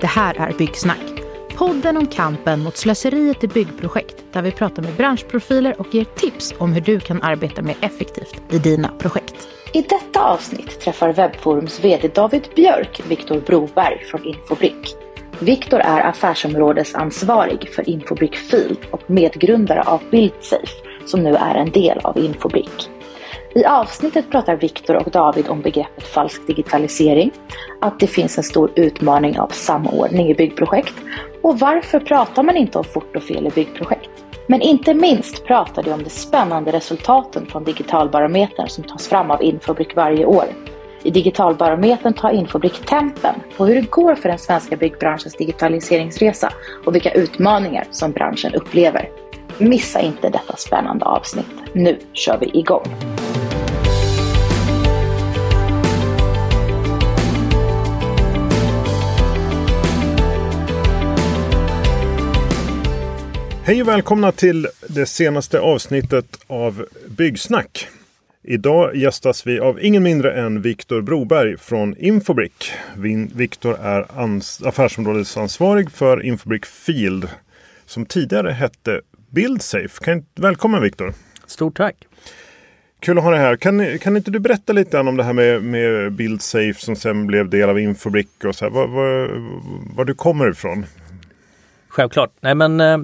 Det här är Byggsnack. Podden om kampen mot slöseriet i byggprojekt där vi pratar med branschprofiler och ger tips om hur du kan arbeta mer effektivt i dina projekt. I detta avsnitt träffar Webforums VD David Björk Viktor Broberg från Infobrick. Viktor är affärsområdesansvarig för Infobrick Field och medgrundare av BuildSafe som nu är en del av Infobrick. I avsnittet pratar Viktor och David om begreppet falsk digitalisering, att det finns en stor utmaning av samordning i byggprojekt och varför pratar man inte om fort och fel i byggprojekt? Men inte minst pratar de om de spännande resultaten från Digitalbarometern som tas fram av Infobrick varje år. I Digitalbarometern tar Infobrick tempen på hur det går för den svenska byggbranschens digitaliseringsresa och vilka utmaningar som branschen upplever. Missa inte detta spännande avsnitt. Nu kör vi igång! Hej och välkomna till det senaste avsnittet av Byggsnack. Idag gästas vi av ingen mindre än Viktor Broberg från Infobrick. Viktor är affärsområdesansvarig för Infobrick Field som tidigare hette BuildSafe. Kan, välkommen Viktor! Stort tack! Kul att ha dig här. Kan, kan inte du berätta lite om det här med, med BuildSafe som sen blev del av Infobrick och så här, var, var, var du kommer ifrån? Självklart. Nej, men, eh,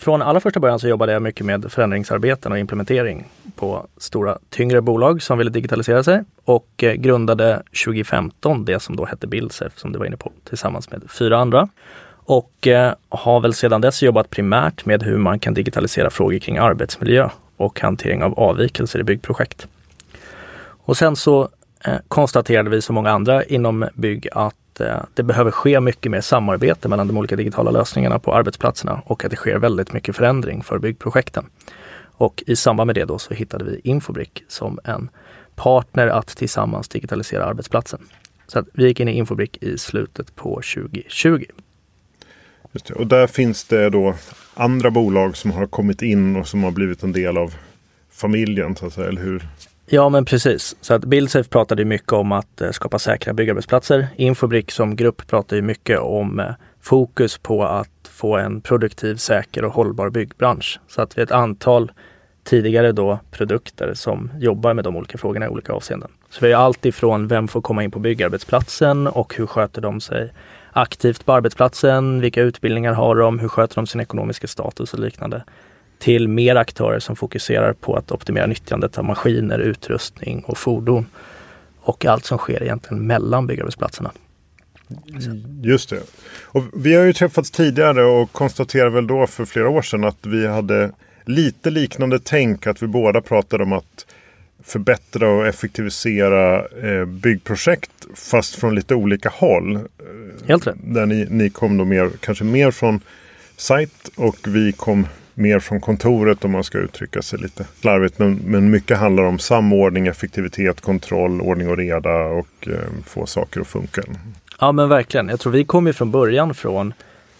från allra första början så jobbade jag mycket med förändringsarbeten och implementering på stora tyngre bolag som ville digitalisera sig och eh, grundade 2015 det som då hette BuildSafe som du var inne på tillsammans med fyra andra. Och eh, har väl sedan dess jobbat primärt med hur man kan digitalisera frågor kring arbetsmiljö och hantering av avvikelser i byggprojekt. Och sen så eh, konstaterade vi som många andra inom bygg att Eh, det behöver ske mycket mer samarbete mellan de olika digitala lösningarna på arbetsplatserna och att det sker väldigt mycket förändring för byggprojekten. Och i samband med det då så hittade vi Infobrick som en partner att tillsammans digitalisera arbetsplatsen. Så att vi gick in i Infobrick i slutet på 2020. Just det. Och där finns det då andra bolag som har kommit in och som har blivit en del av familjen, så att säga, eller hur? Ja men precis. Så att Buildsafe pratade mycket om att eh, skapa säkra byggarbetsplatser. Infobrick som grupp pratar ju mycket om eh, fokus på att få en produktiv, säker och hållbar byggbransch. Så att vi är ett antal tidigare då produkter som jobbar med de olika frågorna i olika avseenden. Så vi har allt ifrån vem får komma in på byggarbetsplatsen och hur sköter de sig aktivt på arbetsplatsen? Vilka utbildningar har de? Hur sköter de sin ekonomiska status och liknande? Till mer aktörer som fokuserar på att optimera nyttjandet av maskiner, utrustning och fordon. Och allt som sker egentligen mellan byggarbetsplatserna. Just det. Och vi har ju träffats tidigare och konstaterade väl då för flera år sedan att vi hade lite liknande tänk. Att vi båda pratade om att förbättra och effektivisera eh, byggprojekt fast från lite olika håll. Helt rätt. Där ni, ni kom då mer, kanske mer från sajt och vi kom mer från kontoret om man ska uttrycka sig lite slarvigt. Men, men mycket handlar om samordning, effektivitet, kontroll, ordning och reda och eh, få saker att funka. Ja men verkligen. Jag tror vi kom ju från början från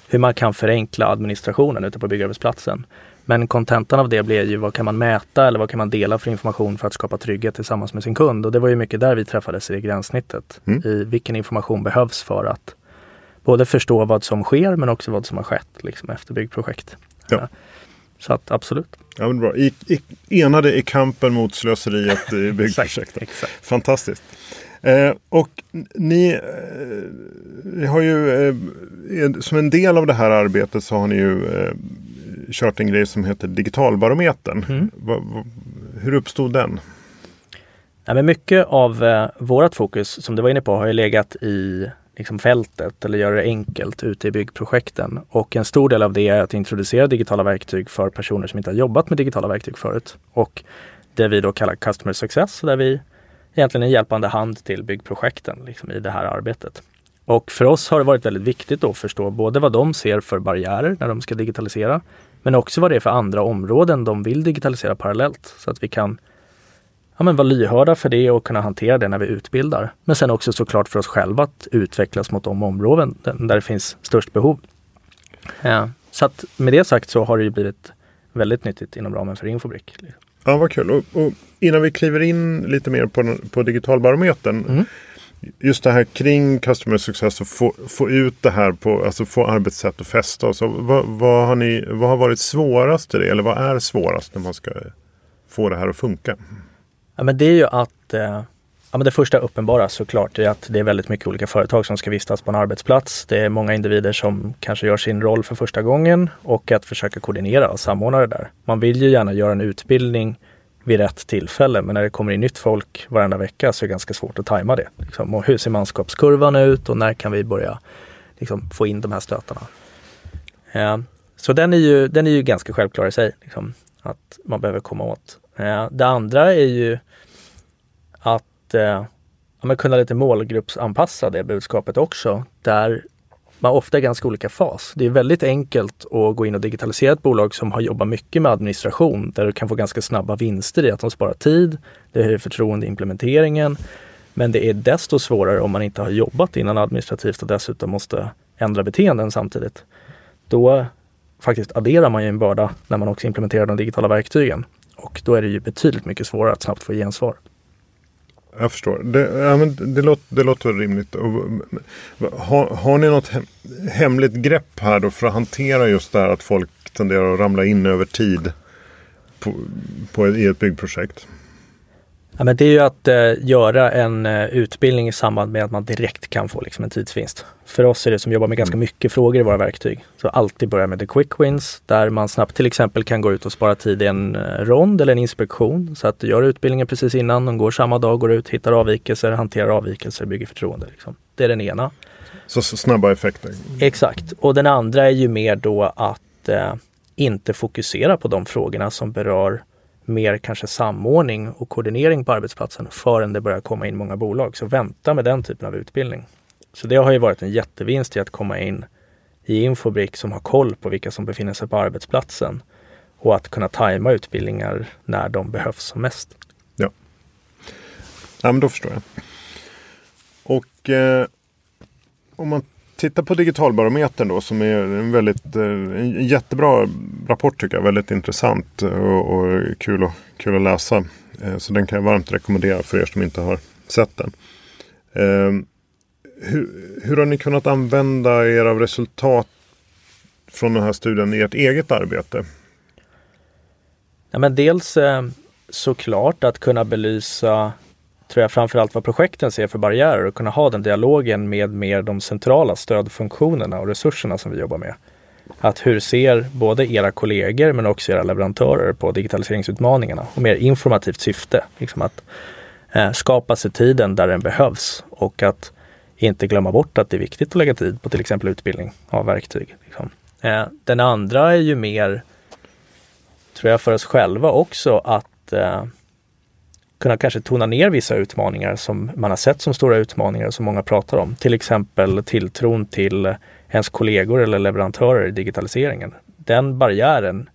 hur man kan förenkla administrationen ute på byggarbetsplatsen. Men kontentan av det blir ju vad kan man mäta eller vad kan man dela för information för att skapa trygghet tillsammans med sin kund. Och det var ju mycket där vi träffades i gränssnittet. Mm. I vilken information behövs för att både förstå vad som sker men också vad som har skett liksom, efter byggprojekt. Ja. Så att absolut. Ja, men bra. I, i, enade i kampen mot slöseriet i byggprojektet. Fantastiskt. Eh, och ni, eh, har ju eh, som en del av det här arbetet så har ni ju eh, kört en grej som heter Digitalbarometern. Mm. Va, va, hur uppstod den? Ja, men mycket av eh, vårt fokus som du var inne på har ju legat i liksom fältet eller göra det enkelt ute i byggprojekten. Och en stor del av det är att introducera digitala verktyg för personer som inte har jobbat med digitala verktyg förut. Och det vi då kallar Customer Success, där vi egentligen är en hjälpande hand till byggprojekten liksom, i det här arbetet. Och för oss har det varit väldigt viktigt att förstå både vad de ser för barriärer när de ska digitalisera, men också vad det är för andra områden de vill digitalisera parallellt så att vi kan ja, men vara lyhörda för det och kunna hantera det när vi utbildar. Men sen också såklart för oss själva att utvecklas mot de områden där det finns störst behov. Ja, så att med det sagt så har det ju blivit väldigt nyttigt inom ramen för Infobrick. Ja, vad kul. Och, och innan vi kliver in lite mer på, på Digitalbarometern. Mm. just det här kring customer success och få, få ut det här på, alltså få arbetssätt att fästa. Och så, vad, vad, har ni, vad har varit svårast i det? Eller vad är svårast när man ska få det här att funka? Ja, men det är ju att eh, ja, men det första uppenbara såklart är att det är väldigt mycket olika företag som ska vistas på en arbetsplats. Det är många individer som kanske gör sin roll för första gången och att försöka koordinera och samordna det där. Man vill ju gärna göra en utbildning vid rätt tillfälle. Men när det kommer in nytt folk varenda vecka så är det ganska svårt att tajma det. Liksom. Och hur ser manskapskurvan ut och när kan vi börja liksom, få in de här stötarna? Eh, så den är, ju, den är ju ganska självklar i sig, liksom, att man behöver komma åt. Eh, det andra är ju att eh, ja, kunna lite målgruppsanpassa det budskapet också. Där man ofta är ganska olika fas. Det är väldigt enkelt att gå in och digitalisera ett bolag som har jobbat mycket med administration där du kan få ganska snabba vinster i att de sparar tid, det höjer förtroende i implementeringen. Men det är desto svårare om man inte har jobbat innan administrativt och dessutom måste ändra beteenden samtidigt. Då faktiskt adderar man ju en börda när man också implementerar de digitala verktygen. Och då är det ju betydligt mycket svårare att snabbt få gensvar. Jag förstår. Det, ja, men det, låter, det låter rimligt. Har, har ni något hemligt grepp här då för att hantera just det här att folk tenderar att ramla in över tid på, på, i ett byggprojekt? Ja, men det är ju att eh, göra en eh, utbildning i samband med att man direkt kan få liksom, en tidsvinst. För oss är det som jobbar med ganska mm. mycket frågor i våra verktyg. Så alltid börja med the quick wins där man snabbt till exempel kan gå ut och spara tid i en eh, rond eller en inspektion. Så att du gör utbildningen precis innan, de går samma dag, går ut, hittar avvikelser, hanterar avvikelser, bygger förtroende. Liksom. Det är den ena. Så, så snabba effekter? Exakt. Och den andra är ju mer då att eh, inte fokusera på de frågorna som berör mer kanske samordning och koordinering på arbetsplatsen förrän det börjar komma in många bolag. Så vänta med den typen av utbildning. Så det har ju varit en jättevinst i att komma in i Infobrick som har koll på vilka som befinner sig på arbetsplatsen och att kunna tajma utbildningar när de behövs som mest. Ja, ja men då förstår jag. Och eh, om man titta på Digitalbarometern då som är en väldigt eh, en jättebra rapport tycker jag. Väldigt intressant eh, och, och kul, att, kul att läsa. Eh, så den kan jag varmt rekommendera för er som inte har sett den. Ehm, hur, hur har ni kunnat använda er av resultat från den här studien i ert eget arbete? Ja, men dels såklart att kunna belysa tror jag framförallt vad projekten ser för barriärer och kunna ha den dialogen med mer de centrala stödfunktionerna och resurserna som vi jobbar med. Att hur ser både era kollegor men också era leverantörer på digitaliseringsutmaningarna och mer informativt syfte. Liksom att eh, skapa sig tiden där den behövs och att inte glömma bort att det är viktigt att lägga tid på till exempel utbildning av verktyg. Liksom. Eh, den andra är ju mer, tror jag, för oss själva också att eh, kunna kanske tona ner vissa utmaningar som man har sett som stora utmaningar som många pratar om. Till exempel tilltron till ens kollegor eller leverantörer i digitaliseringen. Den barriären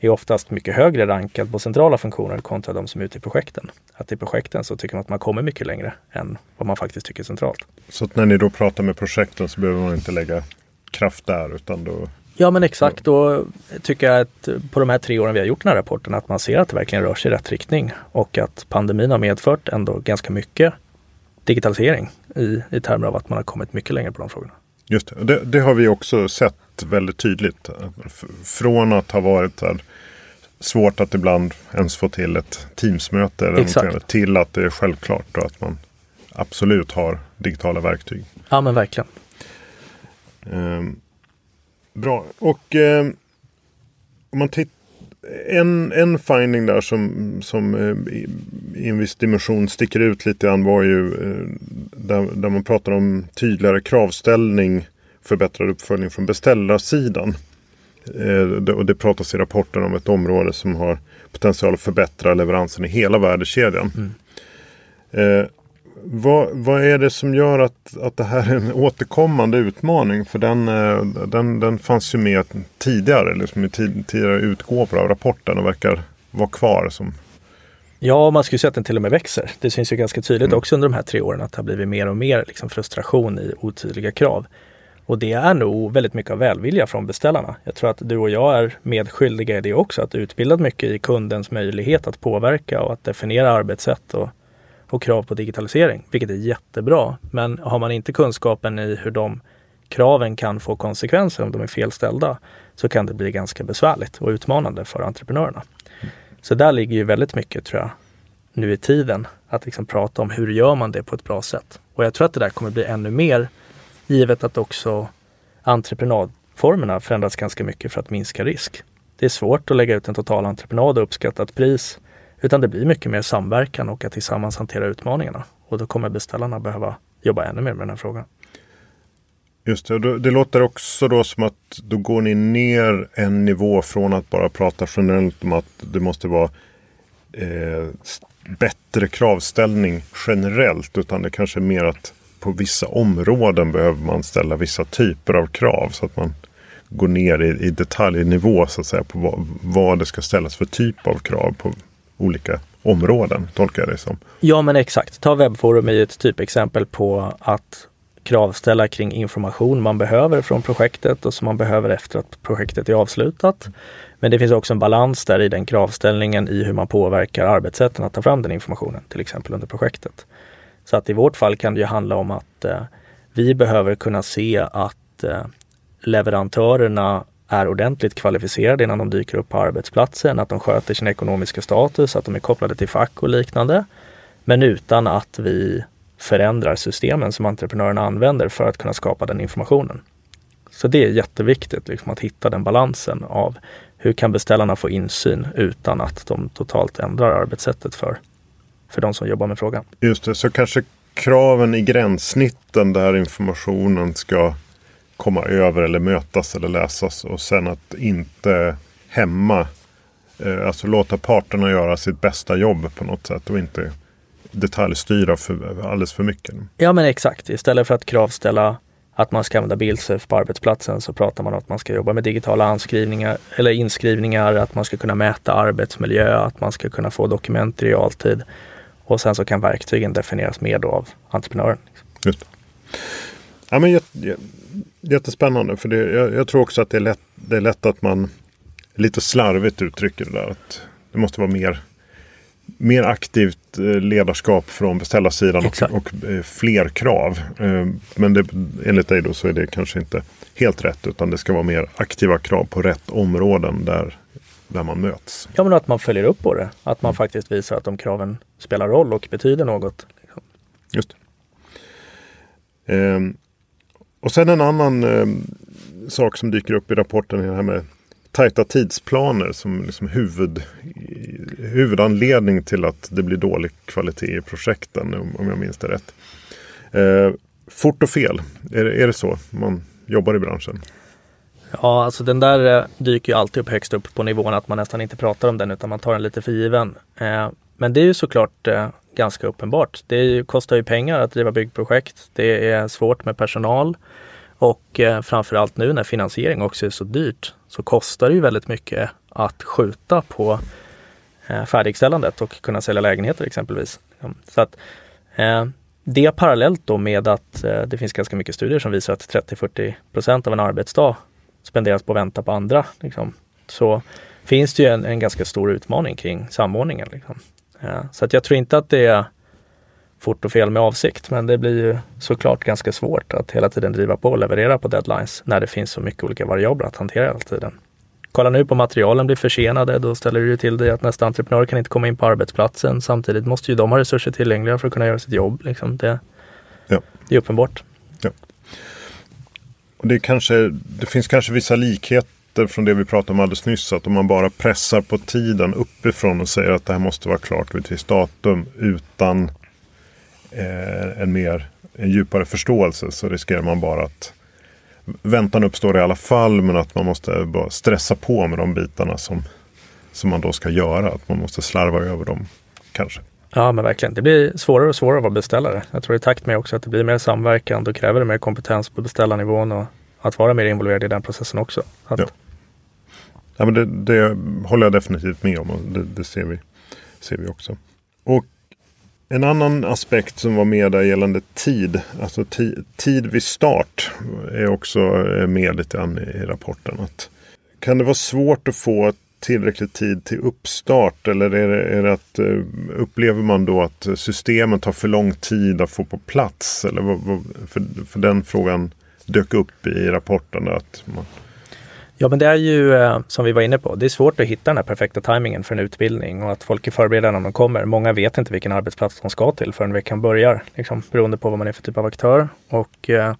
är oftast mycket högre rankad på centrala funktioner kontra de som är ute i projekten. Att i projekten så tycker man att man kommer mycket längre än vad man faktiskt tycker centralt. Så att när ni då pratar med projekten så behöver man inte lägga kraft där utan då Ja men exakt, då tycker jag att på de här tre åren vi har gjort den här rapporten att man ser att det verkligen rör sig i rätt riktning och att pandemin har medfört ändå ganska mycket digitalisering i, i termer av att man har kommit mycket längre på de frågorna. Just det, det, det har vi också sett väldigt tydligt. Från att ha varit här, svårt att ibland ens få till ett Teamsmöte eller till att det är självklart och att man absolut har digitala verktyg. Ja men verkligen. Um, Bra. Och eh, om man tittar en, en finding där som, som eh, i en viss dimension sticker ut lite grann var ju eh, där, där man pratar om tydligare kravställning, förbättrad uppföljning från beställarsidan. Eh, och det pratas i rapporten om ett område som har potential att förbättra leveransen i hela värdekedjan. Mm. Eh, vad, vad är det som gör att, att det här är en återkommande utmaning? För den, eh, den, den fanns ju med tidigare, liksom i tidigare utgåvor av rapporten och verkar vara kvar. Som... Ja, man skulle säga att den till och med växer. Det syns ju ganska tydligt mm. också under de här tre åren att det har blivit mer och mer liksom frustration i otydliga krav. Och det är nog väldigt mycket av välvilja från beställarna. Jag tror att du och jag är medskyldiga i det också, att utbilda mycket i kundens möjlighet att påverka och att definiera arbetssätt och och krav på digitalisering, vilket är jättebra. Men har man inte kunskapen i hur de kraven kan få konsekvenser om de är felställda så kan det bli ganska besvärligt och utmanande för entreprenörerna. Så där ligger ju väldigt mycket tror jag nu i tiden att liksom prata om hur gör man det på ett bra sätt. Och jag tror att det där kommer bli ännu mer givet att också entreprenadformerna förändras ganska mycket för att minska risk. Det är svårt att lägga ut en total entreprenad och uppskattat pris utan det blir mycket mer samverkan och att tillsammans hantera utmaningarna. Och då kommer beställarna behöva jobba ännu mer med den här frågan. Just det, det låter också då som att då går ni ner en nivå från att bara prata generellt om att det måste vara eh, bättre kravställning generellt. Utan det kanske är mer att på vissa områden behöver man ställa vissa typer av krav. Så att man går ner i, i detaljnivå så att säga på vad, vad det ska ställas för typ av krav på olika områden, tolkar jag det som. Ja men exakt. Ta webbforum i ett typexempel på att kravställa kring information man behöver från projektet och som man behöver efter att projektet är avslutat. Men det finns också en balans där i den kravställningen i hur man påverkar arbetssätten att ta fram den informationen, till exempel under projektet. Så att i vårt fall kan det ju handla om att eh, vi behöver kunna se att eh, leverantörerna är ordentligt kvalificerade innan de dyker upp på arbetsplatsen, att de sköter sin ekonomiska status, att de är kopplade till fack och liknande. Men utan att vi förändrar systemen som entreprenörerna använder för att kunna skapa den informationen. Så det är jätteviktigt liksom, att hitta den balansen av hur kan beställarna få insyn utan att de totalt ändrar arbetssättet för, för de som jobbar med frågan. Just det, så kanske kraven i gränssnitten där informationen ska komma över eller mötas eller läsas och sen att inte hämma, eh, alltså låta parterna göra sitt bästa jobb på något sätt och inte detaljstyra för, alldeles för mycket. Ja men exakt, istället för att kravställa att man ska använda Bildsurf på arbetsplatsen så pratar man om att man ska jobba med digitala anskrivningar eller inskrivningar, att man ska kunna mäta arbetsmiljö, att man ska kunna få dokument i realtid. Och sen så kan verktygen definieras mer då av entreprenören. Just det. Ja, men jättespännande, för det, jag, jag, tror också att det är, lätt, det är lätt att man lite slarvigt uttrycker det där. Att det måste vara mer mer aktivt eh, ledarskap från beställarsidan och, och, eh, fler krav. Eh, men det, enligt dig då så är det kanske inte helt rätt utan det ska vara mer aktiva krav på rätt områden där, där man möts. Ja men att man följer upp på det. Att man faktiskt visar att de kraven spelar roll och betyder något. Liksom. Just ehm, och sen en annan eh, sak som dyker upp i rapporten är det här med tajta tidsplaner som liksom huvud, huvudanledning till att det blir dålig kvalitet i projekten om jag minns det rätt. Eh, fort och fel, är det, är det så man jobbar i branschen? Ja, alltså den där eh, dyker ju alltid upp högst upp på nivån att man nästan inte pratar om den utan man tar den lite för given. Eh, men det är ju såklart eh, ganska uppenbart. Det kostar ju pengar att driva byggprojekt. Det är svårt med personal. Och eh, framförallt nu när finansiering också är så dyrt så kostar det ju väldigt mycket att skjuta på eh, färdigställandet och kunna sälja lägenheter exempelvis. Mm, så att eh, det parallellt då med att eh, det finns ganska mycket studier som visar att 30-40 procent av en arbetsdag spenderas på att vänta på andra. Liksom, så finns det ju en, en, ganska stor utmaning kring samordningen. Liksom. Eh, så att jag tror inte att det är fort och fel med avsikt. Men det blir ju såklart ganska svårt att hela tiden driva på och leverera på deadlines när det finns så mycket olika variabler att hantera hela tiden. Kolla nu på materialen blir försenade, då ställer du till dig att nästa entreprenör kan inte komma in på arbetsplatsen. Samtidigt måste ju de ha resurser tillgängliga för att kunna göra sitt jobb. Liksom. Det, ja. det är uppenbart. Ja. Och det, kanske, det finns kanske vissa likheter från det vi pratade om alldeles nyss. Att om man bara pressar på tiden uppifrån och säger att det här måste vara klart vid ett visst datum utan eh, en mer en djupare förståelse så riskerar man bara att väntan uppstår i alla fall men att man måste bara stressa på med de bitarna som, som man då ska göra. Att man måste slarva över dem kanske. Ja men verkligen. Det blir svårare och svårare att vara beställare. Jag tror i takt med också att det blir mer samverkan då kräver det mer kompetens på beställarnivån och att vara mer involverad i den processen också. Att... Ja. ja. men det, det håller jag definitivt med om och det, det ser, vi, ser vi också. Och en annan aspekt som var med där gällande tid, alltså tid vid start, är också eh, med lite grann i rapporten. Att kan det vara svårt att få tillräcklig tid till uppstart? Eller är det, är det att, eh, upplever man då att systemet tar för lång tid att få på plats? Eller vad, vad, för, för den frågan dök upp i rapporten. Att man... Ja men det är ju eh, som vi var inne på, det är svårt att hitta den här perfekta tajmingen för en utbildning och att folk är förberedda när de kommer. Många vet inte vilken arbetsplats de ska till förrän veckan börjar, liksom, beroende på vad man är för typ av aktör. Och eh,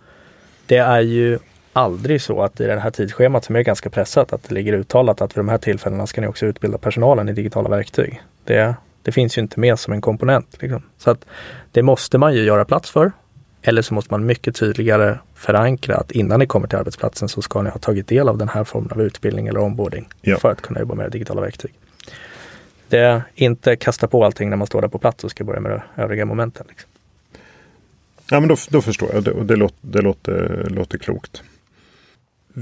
det är ju aldrig så att i det här tidsschemat som är ganska pressat att det ligger uttalat att vid de här tillfällena ska ni också utbilda personalen i digitala verktyg. Det, det finns ju inte med som en komponent. Liksom. Så att det måste man ju göra plats för. Eller så måste man mycket tydligare förankra att innan ni kommer till arbetsplatsen så ska ni ha tagit del av den här formen av utbildning eller onboarding ja. för att kunna jobba med digitala verktyg. Det är inte kasta på allting när man står där på plats och ska börja med de övriga momenten. Liksom. Ja men då, då förstår jag det, det, låter, det låter, låter klokt.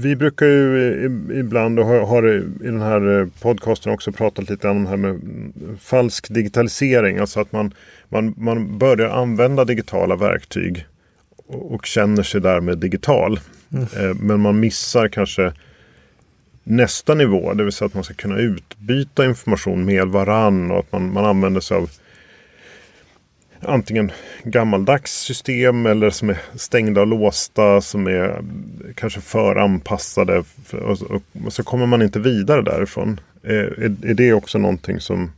Vi brukar ju ibland och har, i den här eh, podcasten också pratat lite om det här med falsk digitalisering. Alltså att man, man, man börjar använda digitala verktyg och, och känner sig därmed digital. Mm. Eh, men man missar kanske nästa nivå, det vill säga att man ska kunna utbyta information med varann och att man, man använder sig av antingen gammaldags system eller som är stängda och låsta som är kanske för anpassade. Och, så kommer man inte vidare därifrån. Eh, är, är, det också någonting som,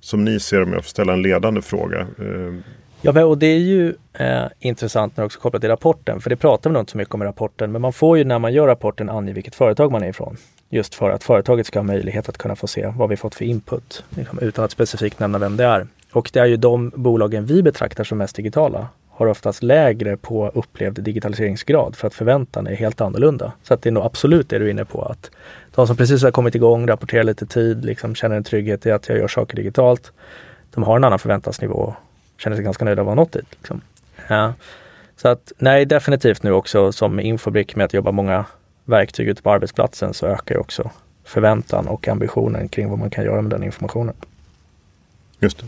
som ni ser om jag får ställa en ledande fråga? Eh, ja, men, och det är ju eh, intressant när också kopplat till rapporten, för det pratar vi nog inte så mycket om i rapporten, men man får ju när man gör rapporten ange vilket företag man är ifrån. Just för att företaget ska ha möjlighet att kunna få se vad vi fått för input, liksom, utan att specifikt nämna vem det är. Och det är ju de bolagen vi betraktar som mest digitala har oftast lägre på upplevd digitaliseringsgrad för att förväntan är helt annorlunda. Så att det är nog absolut det du är inne på att de som precis har kommit igång, rapporterar lite tid, liksom känner en trygghet i att jag gör saker digitalt. De har en annan förväntansnivå, och känner sig ganska nöjda att ha nått dit. Liksom. Ja. Så att nej, definitivt nu också som Infobrick med att jobba många verktyg ute på arbetsplatsen så ökar också förväntan och ambitionen kring vad man kan göra med den informationen. Just det.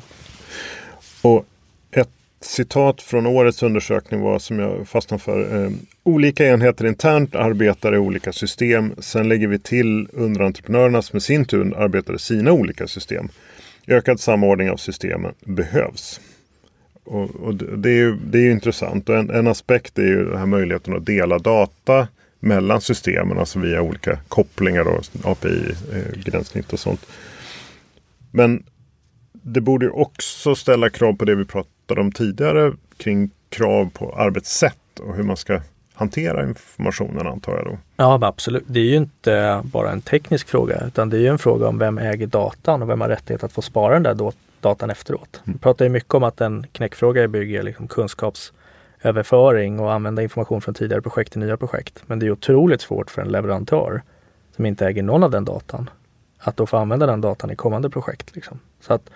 Och ett citat från årets undersökning var som jag fastnade för. Eh, olika enheter internt arbetar i olika system. Sen lägger vi till underentreprenörerna som i sin tur arbetar i sina olika system. Ökad samordning av systemen behövs. Och, och det, är ju, det är ju intressant. Och en, en aspekt är ju den här möjligheten att dela data mellan systemen, alltså via olika kopplingar och eh, API-gränssnitt och sånt. Men det borde också ställa krav på det vi pratade om tidigare kring krav på arbetssätt och hur man ska hantera informationen antar jag då. Ja absolut. Det är ju inte bara en teknisk fråga utan det är ju en fråga om vem äger datan och vem har rättighet att få spara den där datan efteråt. Mm. Vi pratar ju mycket om att en knäckfråga bygger liksom kunskapsöverföring och använda information från tidigare projekt till nya projekt. Men det är otroligt svårt för en leverantör som inte äger någon av den datan att då få använda den datan i kommande projekt. Liksom. Så att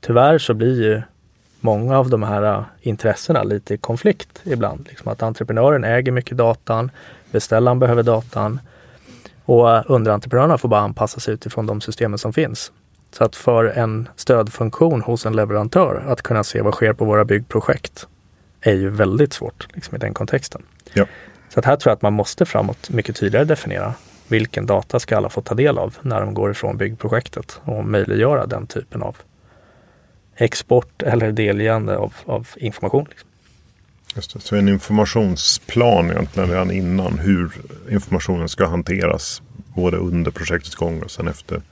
tyvärr så blir ju många av de här äh, intressena lite i konflikt ibland. Liksom att entreprenören äger mycket datan, beställaren behöver datan och äh, underentreprenörerna får bara anpassa sig utifrån de systemen som finns. Så att för en stödfunktion hos en leverantör att kunna se vad sker på våra byggprojekt är ju väldigt svårt liksom, i den kontexten. Ja. Så att här tror jag att man måste framåt mycket tydligare definiera vilken data ska alla få ta del av när de går ifrån byggprojektet och möjliggöra den typen av export eller delgivande av, av information. Liksom. Just det, så en informationsplan egentligen redan innan hur informationen ska hanteras både under projektets gång och sen efter.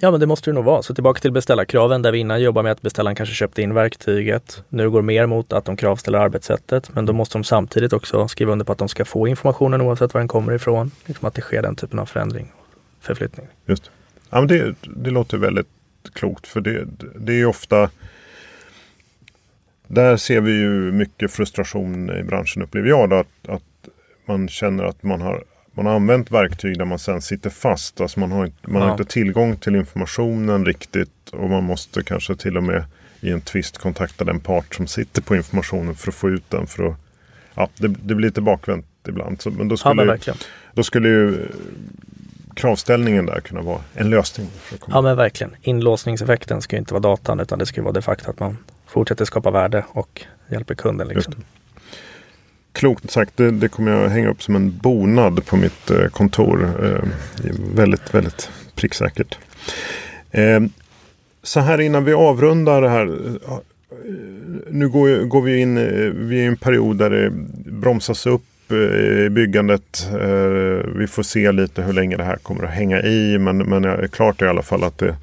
Ja men det måste det nog vara. Så tillbaka till beställarkraven där vi innan jobbade med att beställaren kanske köpte in verktyget. Nu går mer mot att de kravställer arbetssättet men då måste de samtidigt också skriva under på att de ska få informationen oavsett var den kommer ifrån. Liksom att det sker den typen av förändring och förflyttning. Just det. Ja, men det, det låter väldigt klokt. För det, det är ofta där ser vi ju mycket frustration i branschen upplever jag. Då, att, att man känner att man har, man har använt verktyg där man sen sitter fast. Alltså man har, man ja. har inte tillgång till informationen riktigt och man måste kanske till och med i en tvist kontakta den part som sitter på informationen för att få ut den. För att, ja, det, det blir lite bakvänt ibland. Så, men då skulle, ja, men då skulle ju kravställningen där kunna vara en lösning. ja men verkligen. Inlåsningseffekten ska inte vara datan utan det ska vara det faktum att man fortsätter skapa värde och hjälper kunden. Liksom. Klokt sagt, det, det, kommer jag hänga upp som en bonad på mitt eh, kontor. Eh, väldigt, väldigt pricksäkert. Eh, så här innan vi avrundar det här. Eh, nu går, går vi in eh, i en period där det bromsas upp eh, i byggandet. Vi får se lite hur länge det här kommer att hänga i. Men, men är klart i alla fall att det,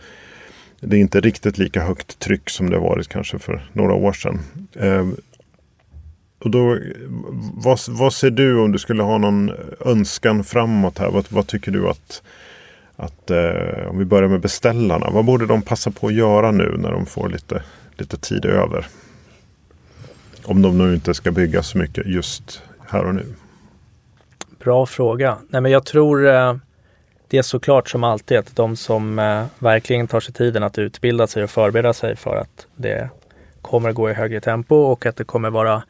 det är inte riktigt lika högt tryck som det varit kanske för några år sedan. Och då, vad, vad ser du om du skulle ha någon önskan framåt här? Vad, vad tycker du att, att eh, om vi börjar med beställarna. Vad borde de passa på att göra nu när de får lite, lite tid över? Om de nu inte ska bygga så mycket just här och nu. Bra fråga. Nej, men jag tror eh, det är såklart som alltid att de som eh, verkligen tar sig tiden att utbilda sig och förbereda sig för att det kommer gå i högre tempo och att det kommer vara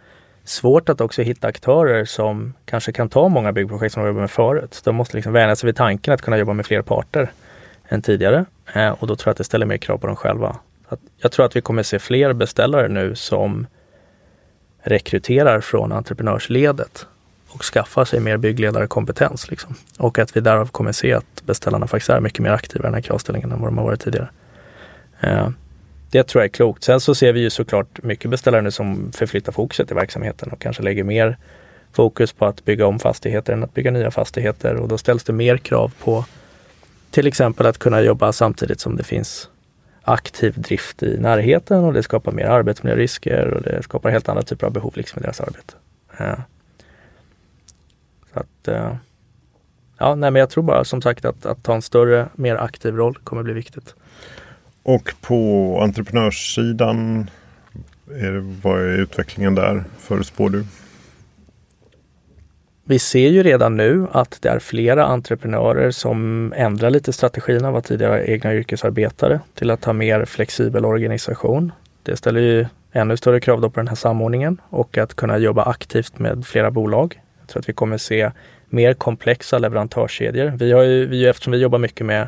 svårt att också hitta aktörer som kanske kan ta många byggprojekt som de jobbat med förut. De måste liksom vänja sig vid tanken att kunna jobba med fler parter än tidigare eh, och då tror jag att det ställer mer krav på dem själva. Att jag tror att vi kommer se fler beställare nu som rekryterar från entreprenörsledet och skaffar sig mer byggledarkompetens. Liksom. Och att vi därav kommer se att beställarna faktiskt är mycket mer aktiva i den här kravställningen än vad de har varit tidigare. Eh, det tror jag är klokt. Sen så ser vi ju såklart mycket beställare nu som förflyttar fokuset i verksamheten och kanske lägger mer fokus på att bygga om fastigheter än att bygga nya fastigheter och då ställs det mer krav på till exempel att kunna jobba samtidigt som det finns aktiv drift i närheten och det skapar mer arbetsmiljörisker och det skapar helt andra typer av behov liksom i deras arbete. Ja. Så att, eh, ja, nej, men jag tror bara som sagt att, att ta en större, mer aktiv roll kommer bli viktigt. Och på entreprenörssidan, är, vad är utvecklingen där förutspår du? Vi ser ju redan nu att det är flera entreprenörer som ändrar lite strategin av att tidigare egna yrkesarbetare till att ha mer flexibel organisation. Det ställer ju ännu större krav på den här samordningen och att kunna jobba aktivt med flera bolag. Jag tror att vi kommer se mer komplexa leverantörskedjor. Vi har ju, vi, eftersom vi jobbar mycket med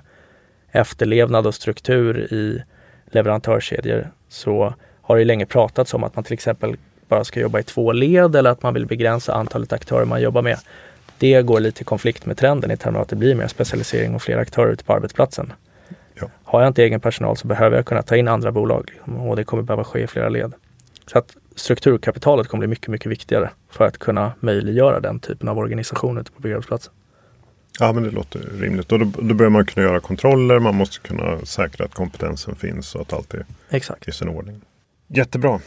efterlevnad och struktur i leverantörskedjor så har det länge pratats om att man till exempel bara ska jobba i två led eller att man vill begränsa antalet aktörer man jobbar med. Det går lite i konflikt med trenden i termer av att det blir mer specialisering och fler aktörer ute på arbetsplatsen. Ja. Har jag inte egen personal så behöver jag kunna ta in andra bolag och det kommer behöva ske i flera led. Så att strukturkapitalet kommer bli mycket, mycket viktigare för att kunna möjliggöra den typen av organisation ute på byggarbetsplatsen. Ja men det låter rimligt. Och då, då börjar man kunna göra kontroller. Man måste kunna säkra att kompetensen finns och att allt är Exakt. i sin ordning. Jättebra.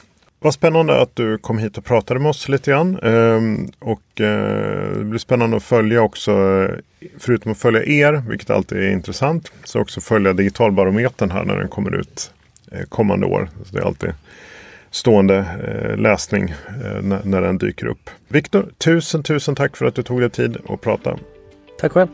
Vad spännande att du kom hit och pratade med oss lite grann. Ehm, och eh, det blir spännande att följa också, förutom att följa er, vilket alltid är intressant, så också följa Digitalbarometern här när den kommer ut eh, kommande år. Så det är alltid stående eh, läsning eh, när, när den dyker upp. Viktor, tusen tusen tack för att du tog dig tid att prata. Tack själv.